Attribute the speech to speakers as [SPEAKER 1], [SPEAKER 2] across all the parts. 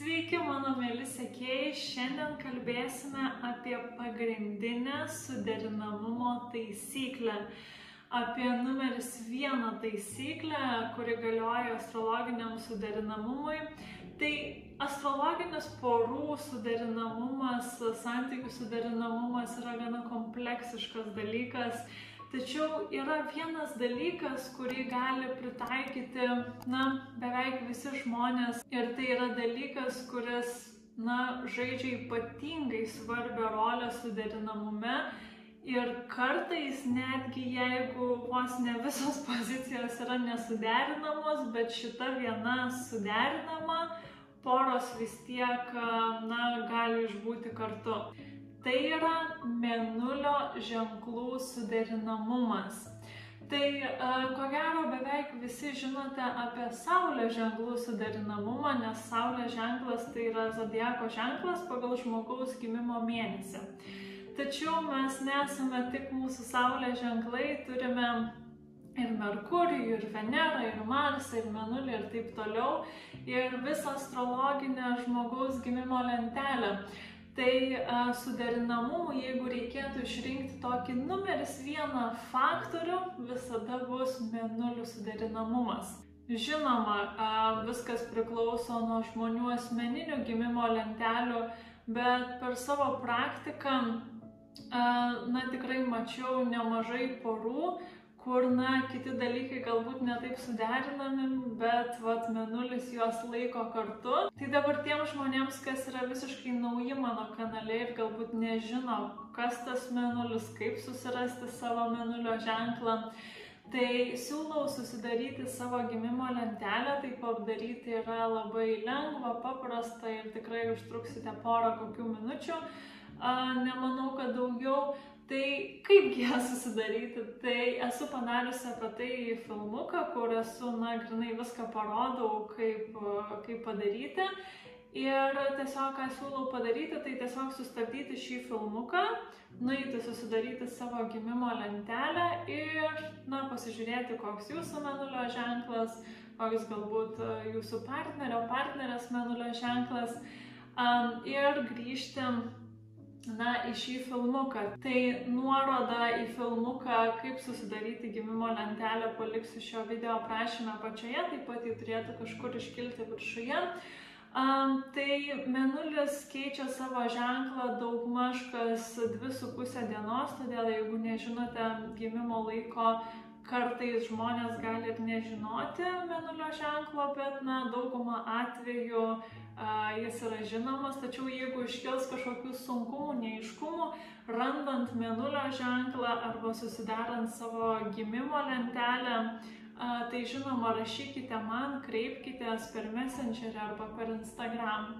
[SPEAKER 1] Sveiki, mano mėly sekėjai. Šiandien kalbėsime apie pagrindinę suderinamumo taisyklę. Apie numeris vieną taisyklę, kuri galioja astrologiniam suderinamumui. Tai astrologinis porų suderinamumas, santykių suderinamumas yra gana kompleksiškas dalykas Tačiau yra vienas dalykas, kurį gali pritaikyti, na, beveik visi žmonės. Ir tai yra dalykas, kuris, na, žaidžia ypatingai svarbią rolę suderinamume. Ir kartais netgi jeigu vos ne visos pozicijos yra nesuderinamos, bet šita viena suderinama, poros vis tiek, na, gali išbūti kartu. Tai yra mėnulio ženklų suderinamumas. Tai ko gero beveik visi žinote apie Saulės ženklų suderinamumą, nes Saulės ženklas tai yra zodieko ženklas pagal žmogaus gimimo mėnesį. Tačiau mes nesame tik mūsų Saulės ženklai, turime ir Merkurijų, ir Venerą, ir Marsą, ir Menulį ir taip toliau, ir visą astrologinę žmogaus gimimo lentelę. Tai a, suderinamumų, jeigu reikėtų išrinkti tokį numeris vieną faktorių, visada bus mėnulių suderinamumas. Žinoma, a, viskas priklauso nuo žmonių asmeninių gimimo lentelių, bet per savo praktiką, a, na tikrai mačiau nemažai porų, kur, na, kiti dalykai galbūt netaip suderinami, bet, vat, menulis juos laiko kartu. Tai dabar tiem žmonėms, kas yra visiškai nauji mano kanale ir galbūt nežino, kas tas menulis, kaip susirasti savo menulio ženklą, tai siūlau susidaryti savo gimimo lentelę, tai padaryti yra labai lengva, paprasta ir tikrai užtruksite porą kokių minučių. Nemanau, kad daugiau Tai kaipgi ją susidaryti? Tai esu padariusi apie tai filmuką, kur esu, na, grinai viską parodau, kaip, kaip padaryti. Ir tiesiog, ką siūlau padaryti, tai tiesiog sustabdyti šį filmuką, nueiti susidaryti savo gimimo lentelę ir, na, pasižiūrėti, koks jūsų menulio ženklas, koks galbūt jūsų partnerio, partnerės menulio ženklas. Um, ir grįžti na, į šį filmuką. Tai nuorodą į filmuką, kaip susidaryti gimimo lentelę, paliksiu šio video aprašymę apačioje, taip pat jį turėtų kažkur iškilti viršuje. Um, tai menulis keičia savo ženklą daugmaž kas 2,5 dienos, todėl jeigu nežinote gimimo laiko, kartais žmonės gali ir nežinoti menulio ženklo, bet na, daugumą atvejų jis yra žinomas, tačiau jeigu iškils kažkokių sunkumų, neiškumų, randant menulio ženklą arba susidarant savo gimimo lentelę, tai žinoma rašykite man, kreipkitės per Messengerį arba per Instagram.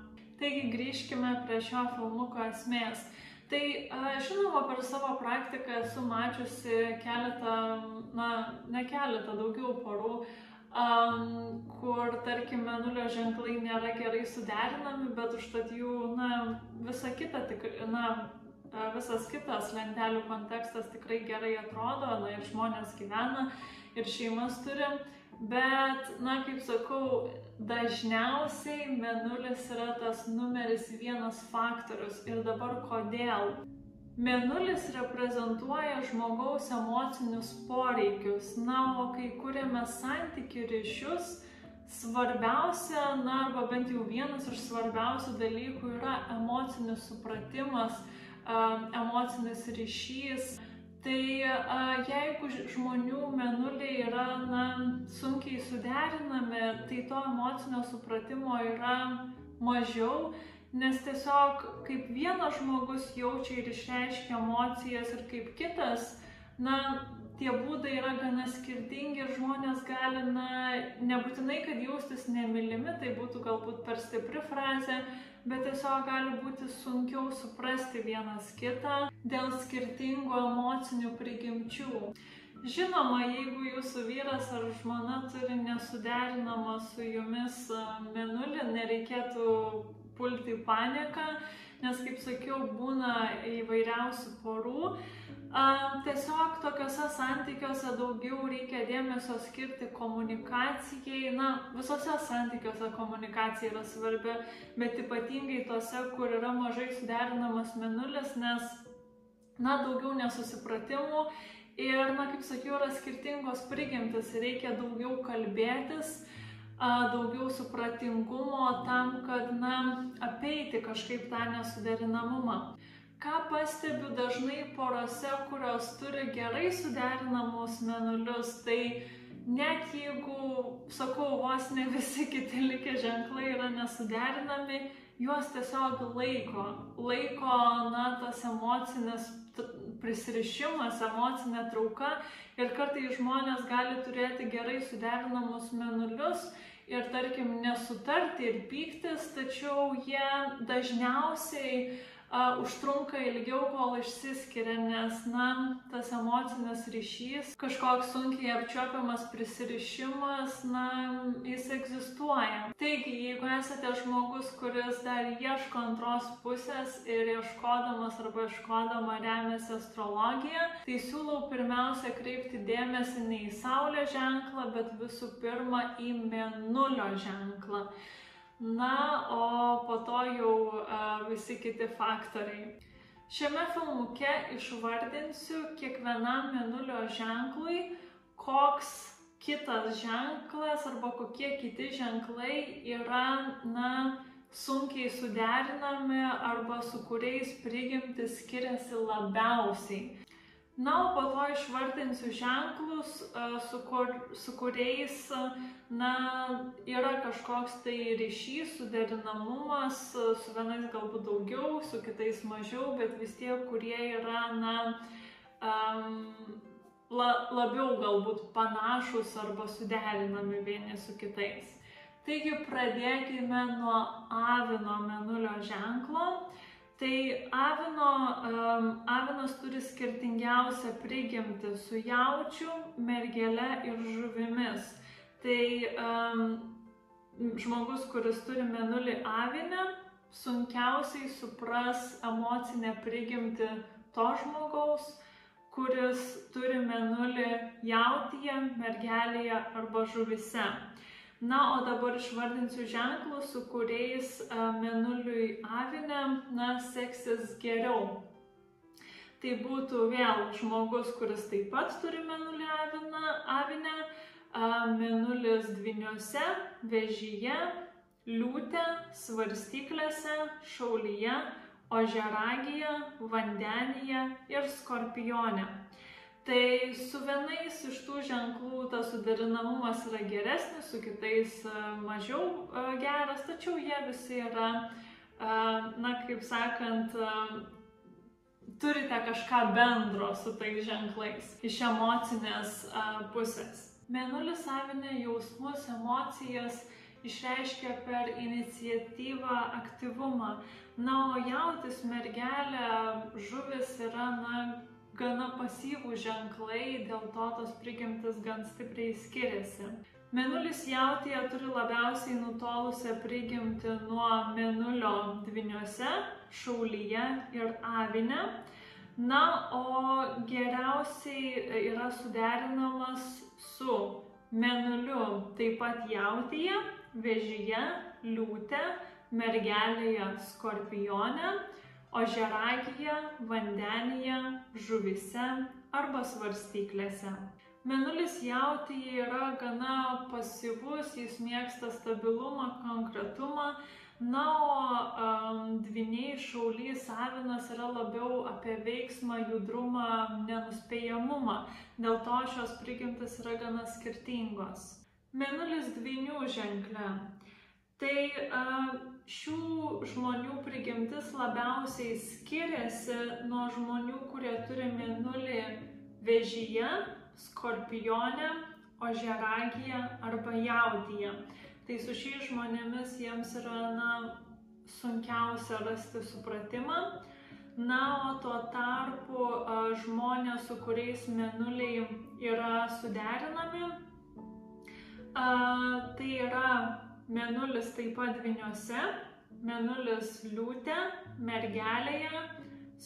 [SPEAKER 1] Taigi grįžkime prie šio filmuko esmės. Tai žinoma, per savo praktiką esu mačiusi keletą, na, ne keletą, daugiau porų, um, kur, tarkim, menulio ženklai nėra gerai suderinami, bet užtat jų, na, visa kita, tik, na, visas kitas lentelių kontekstas tikrai gerai atrodo, na, ir žmonės gyvena, ir šeimas turi, bet, na, kaip sakau, dažniausiai menulis yra tas numeris vienas faktorius ir dabar kodėl. Mėnulis reprezentuoja žmogaus emocinius poreikius, na, o kai kuriame santykių ryšius, svarbiausia, na, arba bent jau vienas iš svarbiausių dalykų yra emocinis supratimas, emocinis ryšys. Tai jeigu žmonių menuliai yra na, sunkiai suderinami, tai to emocinio supratimo yra mažiau Nes tiesiog kaip vienas žmogus jaučia ir išreiškia emocijas ir kaip kitas, na, tie būdai yra gana skirtingi ir žmonės gali, na, nebūtinai, kad jaustis nemylimi, tai būtų galbūt per stipri frazė, bet tiesiog gali būti sunkiau suprasti vienas kitą dėl skirtingų emocinių prigimčių. Žinoma, jeigu jūsų vyras ar žmona turi nesuderinamą su jumis menulį, nereikėtų pulti į paniką, nes, kaip sakiau, būna įvairiausių porų. Tiesiog tokiuose santykiuose daugiau reikia dėmesio skirti komunikacijai. Na, visose santykiuose komunikacija yra svarbi, bet ypatingai tose, kur yra mažai suderinamas menulis, nes, na, daugiau nesusipratimų ir, na, kaip sakiau, yra skirtingos prigimtis, reikia daugiau kalbėtis daugiau supratingumo tam, kad, na, apeiti kažkaip tą nesuderinamumą. Ką pastebiu dažnai porose, kurios turi gerai suderinamus menulius, tai net jeigu, sakau, vos ne visi kiti likę ženklai yra nesuderinami, juos tiesiog laiko. Laiko, na, tas emocinis prisirišimas, emocinė trauka ir kartai žmonės gali turėti gerai suderinamus menulius ir, tarkim, nesutarti ir pyktis, tačiau jie dažniausiai uh, užtrunka ilgiau, kol išsiskiria, nes, na, tas emocinis ryšys, kažkoks sunkiai apčiopiamas prisirišimas, na, jis egzistuoja. Taigi, jeigu esate žmogus, kuris dar ieško antros pusės ir ieškodamas arba ieškodama remiasi astrologiją, tai siūlau pirmiausia kreipti dėmesį ne į Saulės ženklą, bet visų pirma į Mėnulio ženklą. Na, o po to jau a, visi kiti faktoriai. Šiame filmuke išvardinsiu kiekvienam mėnulio ženklui, koks kitas ženklas arba kokie kiti ženklai yra, na, sunkiai suderinami arba su kuriais prigimtis skiriasi labiausiai. Na, o po to išvardinsiu ženklus, su, kur, su kuriais na, yra kažkoks tai ryšys, suderinamumas, su vienais galbūt daugiau, su kitais mažiau, bet vis tiek, kurie yra, na, um, la, labiau galbūt panašus arba suderinami vieni su kitais. Taigi pradėkime nuo avino menulio ženklo. Tai avino, um, avinas turi skirtingiausią prigimtį su jaučiu, mergele ir žuvimis. Tai um, žmogus, kuris turi menulį avinę, sunkiausiai supras emocinę prigimtį to žmogaus, kuris turi menulį jautyje, mergelėje arba žuvise. Na, o dabar išvardinsiu ženklus, su kuriais menuliui avinė, na, seksis geriau. Tai būtų vėl žmogus, kuris taip pat turi menulį aviną, avinę, menulis dviniuose, vežyje, liūtė, svarstyklėse, šaulyje, ožeragėje, vandenyje ir skorpione. Tai su vienais iš tų ženklų tas suderinamumas yra geresnis, su kitais e, mažiau e, geras, tačiau jie visi yra, e, na, kaip sakant, turite kažką bendro su tais ženklais iš emocinės pusės. Mėnulis savinė jausmus, emocijas išreiškia per iniciatyvą, aktyvumą. Na, o jautis mergelė, žuvis yra, na, gana pasyvų ženklai, dėl to tos prigimtis gan stipriai skiriasi. Menulis jautėje turi labiausiai nutolusią prigimtį nuo menulio dviniuose, šaulyje ir avinė. Na, o geriausiai yra suderinamas su menuliu taip pat jautėje, vežyje, liūtė, mergelėje, skorpione ožiaragyje, vandenyje, žuvise arba svarstyklėse. Menulis jautyje yra gana pasyvus, jis mėgsta stabilumą, konkretumą, na, o um, dviniai šaulys savinas yra labiau apie veiksmą, judrumą, nenuspėjamumą. Dėl to šios prigimtis yra gana skirtingos. Menulis dvinių ženklė. Tai šių žmonių prigimtis labiausiai skiriasi nuo žmonių, kurie turi mėnulį vežyje, skorpione, ožeragyje arba jaudyje. Tai su šiais žmonėmis jiems yra na, sunkiausia rasti supratimą. Na, o tuo tarpu žmonės, su kuriais mėnuliai yra suderinami, tai yra Menulis taip pat dviniuose, menulis liūtė, mergelėje,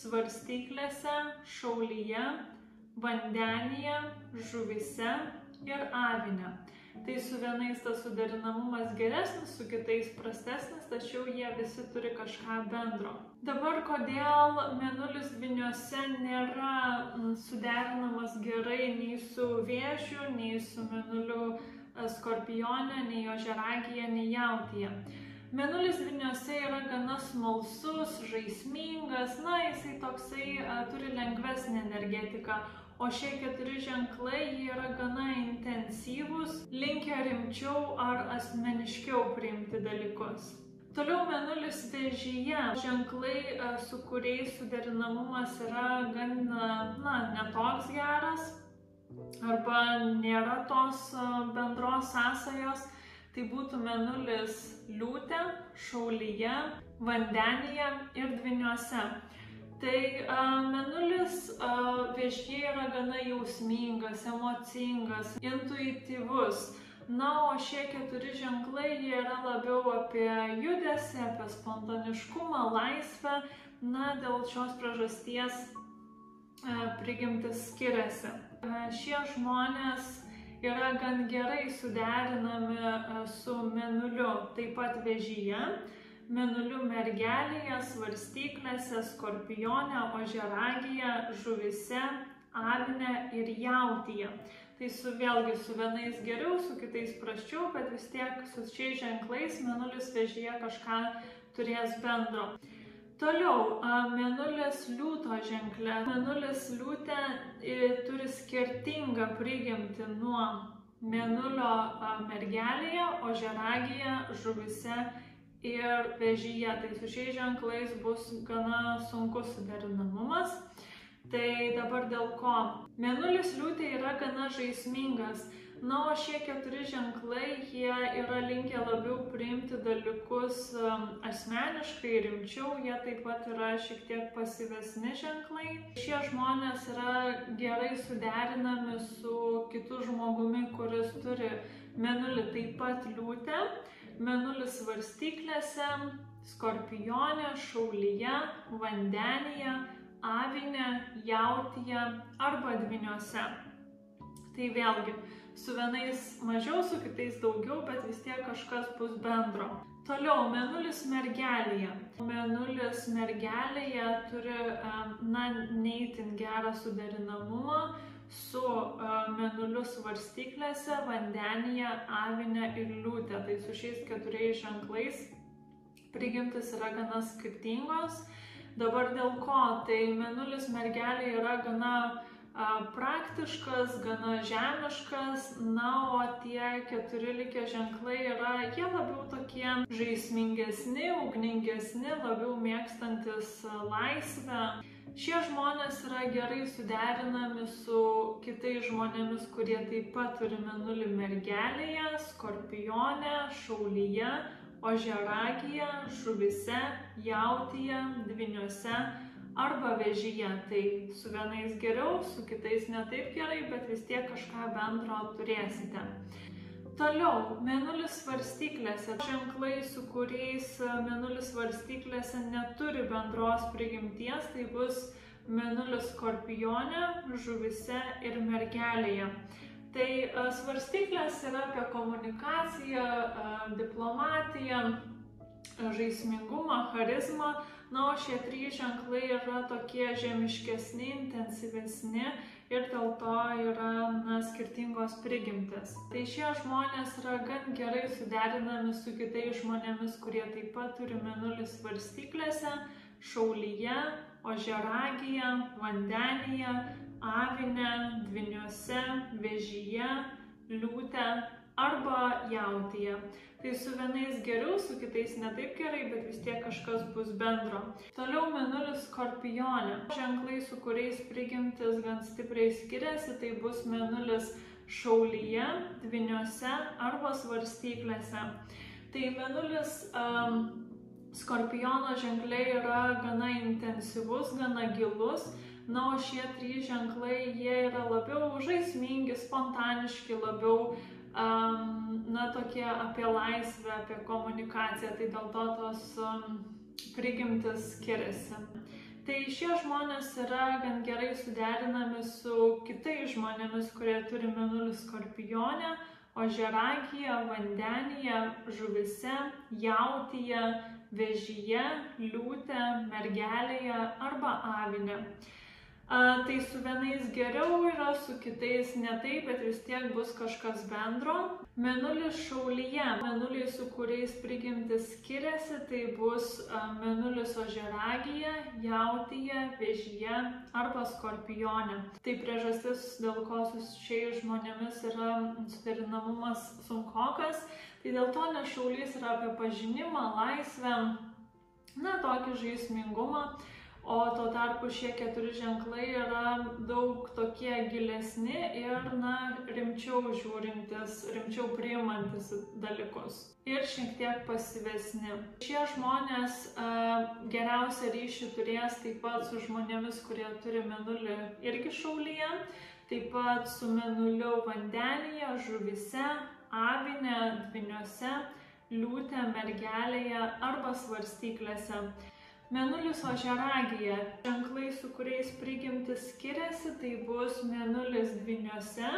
[SPEAKER 1] svarstyklėse, šaulyje, vandenyje, žuvise ir avinė. Tai su vienais tas suderinamumas geresnis, su kitais prastesnis, tačiau jie visi turi kažką bendro. Dabar kodėl mėnulis dviniuose nėra suderinamas gerai nei su vėžiu, nei su mėnuliu e, skorpionė, nei ožeragija, nei jautyje. Mėnulis Vilniuose yra gana smalsus, žaismingas, na, jisai toksai a, turi lengvesnį energetiką, o šie keturi ženklai yra gana intensyvūs, linkę rimčiau ar asmeniškiau priimti dalykus. Toliau menulis vėžyje. Ženklai, su kuriais suderinamumas yra gan, na, netoks geras arba nėra tos e, bendros sąsajos, tai būtų menulis liūtė, šaulyje, vandenyje ir dviniuose. Tai uh, menulis uh, viešie yra gana jausmingas, emocingas, intuityvus. Na, o šie keturi ženklai jie yra labiau apie judesį, apie spontaniškumą, laisvę. Na, dėl šios priežasties prigimtis skiriasi. Uh, šie žmonės yra gan gerai suderinami uh, su menuliu, taip pat vežyje menulių mergelėje, svarstyklėse, skorpione, ožeragėje, žuvise, avinė ir jautyje. Tai su, vėlgi su vienais geriau, su kitais praščiau, bet vis tiek su šiais ženklais menulis vežyje kažką turės bendro. Toliau, menulis liūto ženklė. Menulis liūtė turi skirtingą prigimtį nuo menulio mergelėje, ožeragėje, žuvise ir vežyje. Tai su šiais ženklais bus gana sunkus suderinamumas. Tai dabar dėl ko? Mėnulis liūtė yra gana žaismingas. Na, o šie keturi ženklai, jie yra linkę labiau priimti dalykus um, asmeniškai, rimčiau, jie taip pat yra šiek tiek pasyvesni ženklai. Šie žmonės yra gerai suderinami su kitu žmogumi, kuris turi menulį taip pat liūtę menulis svarstyklėse, skorpionė, šaulyje, vandenyje, avinė, jautyje arba dviniuose. Tai vėlgi, su vienais mažiau, su kitais daugiau, bet vis tiek kažkas bus bendro. Toliau, menulis mergelėje. Menulis mergelėje turi, na, neįtin gerą suderinamumą su uh, menuliu svarstyklėse, vandenyje, avinė ir liūtė. Tai su šiais keturiais ženklais prigimtis yra gana skirtingos. Dabar dėl ko? Tai menulis mergelė yra gana uh, praktiškas, gana žemiškas, na, o tie keturi likę ženklai yra, jie labiau tokie žaismingesni, ugningesni, labiau mėgstantis laisvę. Šie žmonės yra gerai suderinami su kitais žmonėmis, kurie taip pat turi menulį mergelėje, skorpionė, šaulyje, ožeragėje, žuvise, jautyje, dviniuose arba vežyje. Tai su vienais geriau, su kitais netaip gerai, bet vis tiek kažką bendro turėsite. Toliau, mėnulis svarstyklėse. Ženklai, su kuriais e, mėnulis svarstyklėse neturi bendros prigimties, tai bus mėnulis skorpionė, žuvise ir mergelėje. Tai e, svarstyklės yra apie komunikaciją, e, diplomatiją, žaismingumą, charizmą, na, o šie trys ženklai yra tokie žemiškesni, intensyvesni ir dėl to yra na, skirtingos prigimtis. Tai šie žmonės yra gan gerai suderinami su kitais žmonėmis, kurie taip pat turi menulis svarstyklėse, šaulyje, ožeragėje, vandenyje, avinė, dviniuose, vežyje, liūtė arba jautyje. Tai su vienais geriau, su kitais netaip gerai, bet vis tiek kažkas bus bendro. Toliau menulis skorpionė. Ženklai, su kuriais prigimtis gan stipriai skiriasi, tai bus menulis šaulyje, dviniuose arba svarstyklėse. Tai menulis um, skorpiono ženkliai yra gana intensyvus, gana gilus. Na, o šie trys ženklai, jie yra labiau žaismingi, spontaniški, labiau um, na, tokie apie laisvę, apie komunikaciją, tai dėl to tos um, prigimtis skiriasi. Tai šie žmonės yra gan gerai suderinami su kitais žmonėmis, kurie turi menulį skorpionę, ožeragyje, vandenyje, žuvise, jautyje, vežyje, liūtė, mergelėje arba avinė. Tai su vienais geriau yra, su kitais ne taip, bet vis tiek bus kažkas bendro. Menulis šaulyje, menuliai su kuriais prigimtis skiriasi, tai bus menulis ožeragyje, jautyje, vėžyje arba skorpione. Tai priežastis, dėl ko su šiais žmonėmis yra suderinamumas sunkokas, tai dėl to nešaulys yra apie pažinimą, laisvę, na, tokį žaismingumą o tuo tarpu šie keturi ženklai yra daug tokie gilesni ir, na, rimčiau žiūrintis, rimčiau priimantis dalykus. Ir šiek tiek pasivesni. Šie žmonės a, geriausią ryšį turės taip pat su žmonėmis, kurie turi menulį irgi šaulyje, taip pat su menuliu vandenyje, žuvise, avinė, dviniuose, liūtė, mergelėje arba svarstyklėse. Menulis ožiaragyje. Ženklai, su kuriais prigimtis skiriasi, tai bus menulis dviniuose,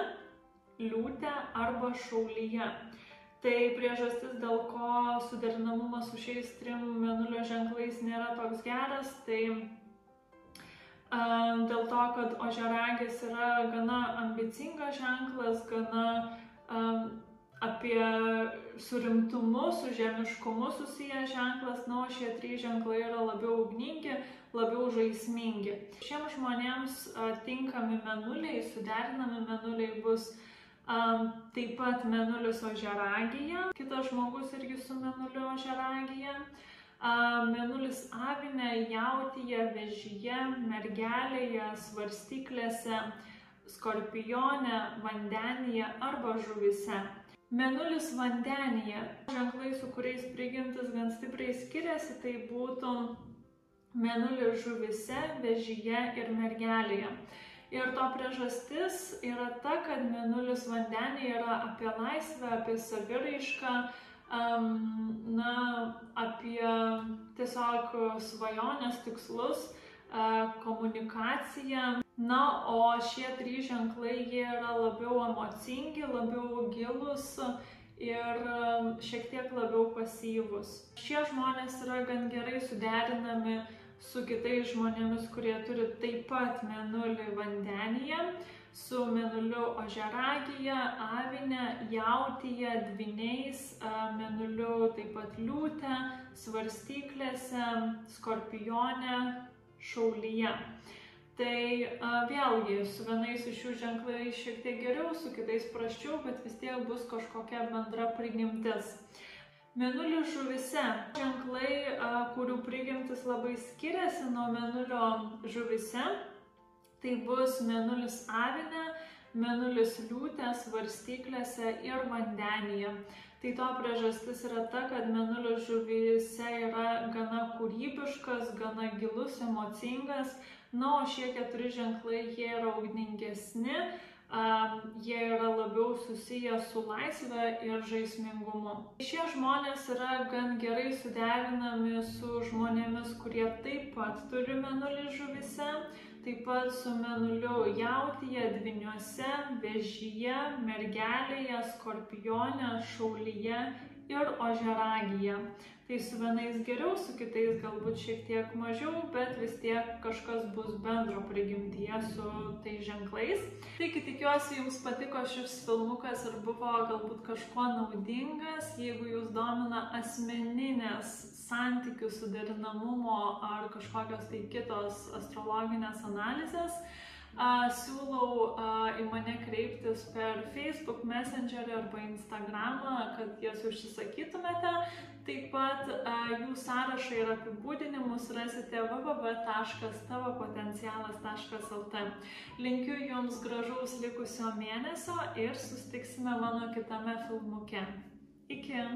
[SPEAKER 1] liūtė arba šaulyje. Tai priežastis, dėl ko suderinamumas su šiais trim menulio ženklais nėra toks geras, tai um, dėl to, kad ožiaragis yra gana ambicingas ženklas, gana um, apie su rimtumu, su žemiškumu susijęs ženklas, na, o šie trys ženklai yra labiau ugningi, labiau žaismingi. Šiems žmonėms tinkami menuliai, suderinami menuliai bus a, taip pat menulis ožeragija, kitas žmogus irgi su menuliu ožeragija. Menulis avinė, jautyje, vežyje, mergelėje, svarstyklėse, skorpione, vandenyje arba žuvise. Menulis vandenyje. Ženklai, su kuriais prigimtis gan stipriai skiriasi, tai būtų menulis žuvise, vežyje ir mergelėje. Ir to priežastis yra ta, kad menulis vandenyje yra apie laisvę, apie saviraišką, um, na, apie tiesiog svajonės tikslus, uh, komunikaciją. Na, o šie trys ženklai jie yra labiau emocingi, labiau gilus ir um, šiek tiek labiau pasyvus. Šie žmonės yra gan gerai suderinami su kitais žmonėmis, kurie turi taip pat menulį vandenyje, su menuliu ožeragyje, avinė, jautyje, dviniais, menuliu taip pat liūtė, svarstyklėse, skorpione, šaulyje. Tai a, vėlgi, su vienais iš šių ženklai šiek tiek geriau, su kitais praščiau, bet vis tiek bus kažkokia bendra prigimtis. Menulio žuvise ženklai, a, kurių prigimtis labai skiriasi nuo menulio žuvise, tai bus menulis avinė, menulis liūtės, varstyklėse ir vandenyje. Tai to priežastis yra ta, kad menulio žuvise yra gana kūrybiškas, gana gilus, emocingas, Na, o šie keturi ženklai, jie yra ugningesni, jie yra labiau susiję su laisvė ir žaismingumu. Šie žmonės yra gan gerai suderinami su žmonėmis, kurie taip pat turi menulį žuvise, taip pat su menuliu jautyje, dviniuose, vežyje, mergelėje, skorpione, šaulyje ir ožeragyje. Tai su vienais geriau, su kitais galbūt šiek tiek mažiau, bet vis tiek kažkas bus bendro prigimtyje su tais ženklais. Taigi tikiuosi jums patiko šis filmukas ir buvo galbūt kažkuo naudingas, jeigu jūs domina asmeninės santykių suderinamumo ar kažkokios tai kitos astrologinės analizės siūlau į mane kreiptis per Facebook, Messenger arba Instagramą, kad jas užsisakytumėte. Taip pat jų sąrašą ir apibūdinimus rasite www.tavopotencialas.lt. Linkiu Jums gražaus likusio mėnesio ir sustiksime mano kitame filmuke. Iki!